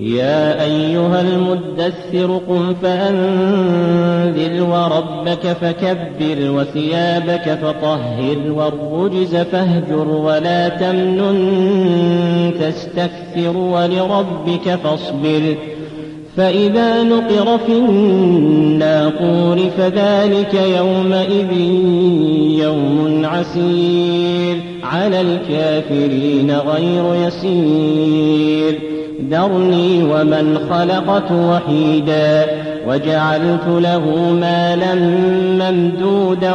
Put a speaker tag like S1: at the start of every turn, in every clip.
S1: يا أيها المدثر قم فأنذر وربك فكبر وثيابك فطهر والرجز فاهجر ولا تمنن تستكثر ولربك فاصبر فإذا نقر في الناقور فذلك يومئذ يوم عسير على الكافرين غير يسير ذرني ومن خلقت وحيدا وجعلت له مالا ممدودا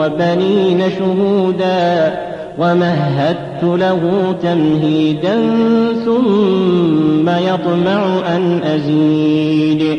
S1: وبنين شهودا ومهدت له تمهيدا ثم يطمع أن أزيد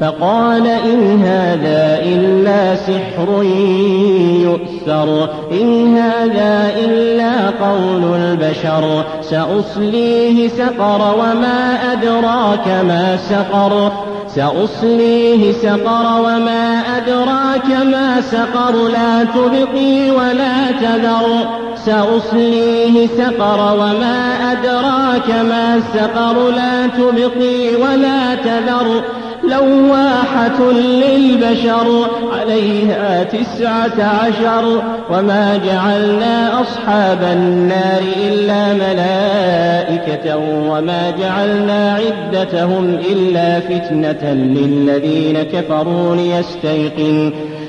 S1: فقال إن هذا إلا سحر يؤثر إن هذا إلا قول البشر سأصليه سقر وما أدراك ما سقر سأصليه سقر وما أدراك ما سقر لا تبقي ولا تذر سأصليه سقر وما أدراك ما سقر لا تبقي ولا تذر لواحة للبشر عليها تسعة عشر وما جعلنا أصحاب النار إلا ملائكة وما جعلنا عدتهم إلا فتنة للذين كفروا ليستيقن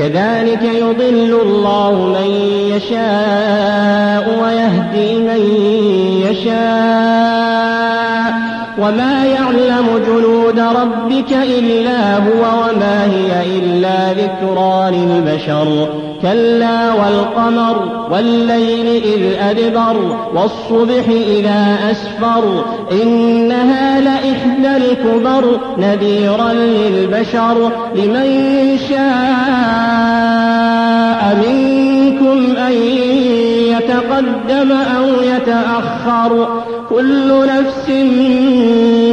S1: كذلك يضل الله من يشاء ويهدي من يشاء. وما يعلم جنود ربك إلا هو وما هي إلا ذكرى للبشر. كلا والقمر والليل إذ أدبر والصبح إذا أسفر. إنها لإحدى الكبر نذيرا للبشر لمن شاء منكم أن يتقدم أو يتأخر. كل نفس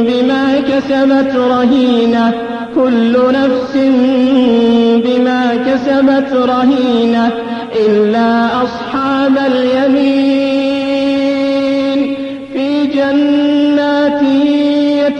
S1: بما كسبت رهينة كل نفس بما كسبت رهينة إلا أصحاب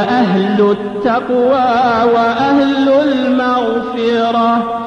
S1: هو أهل التقوى وأهل المغفرة.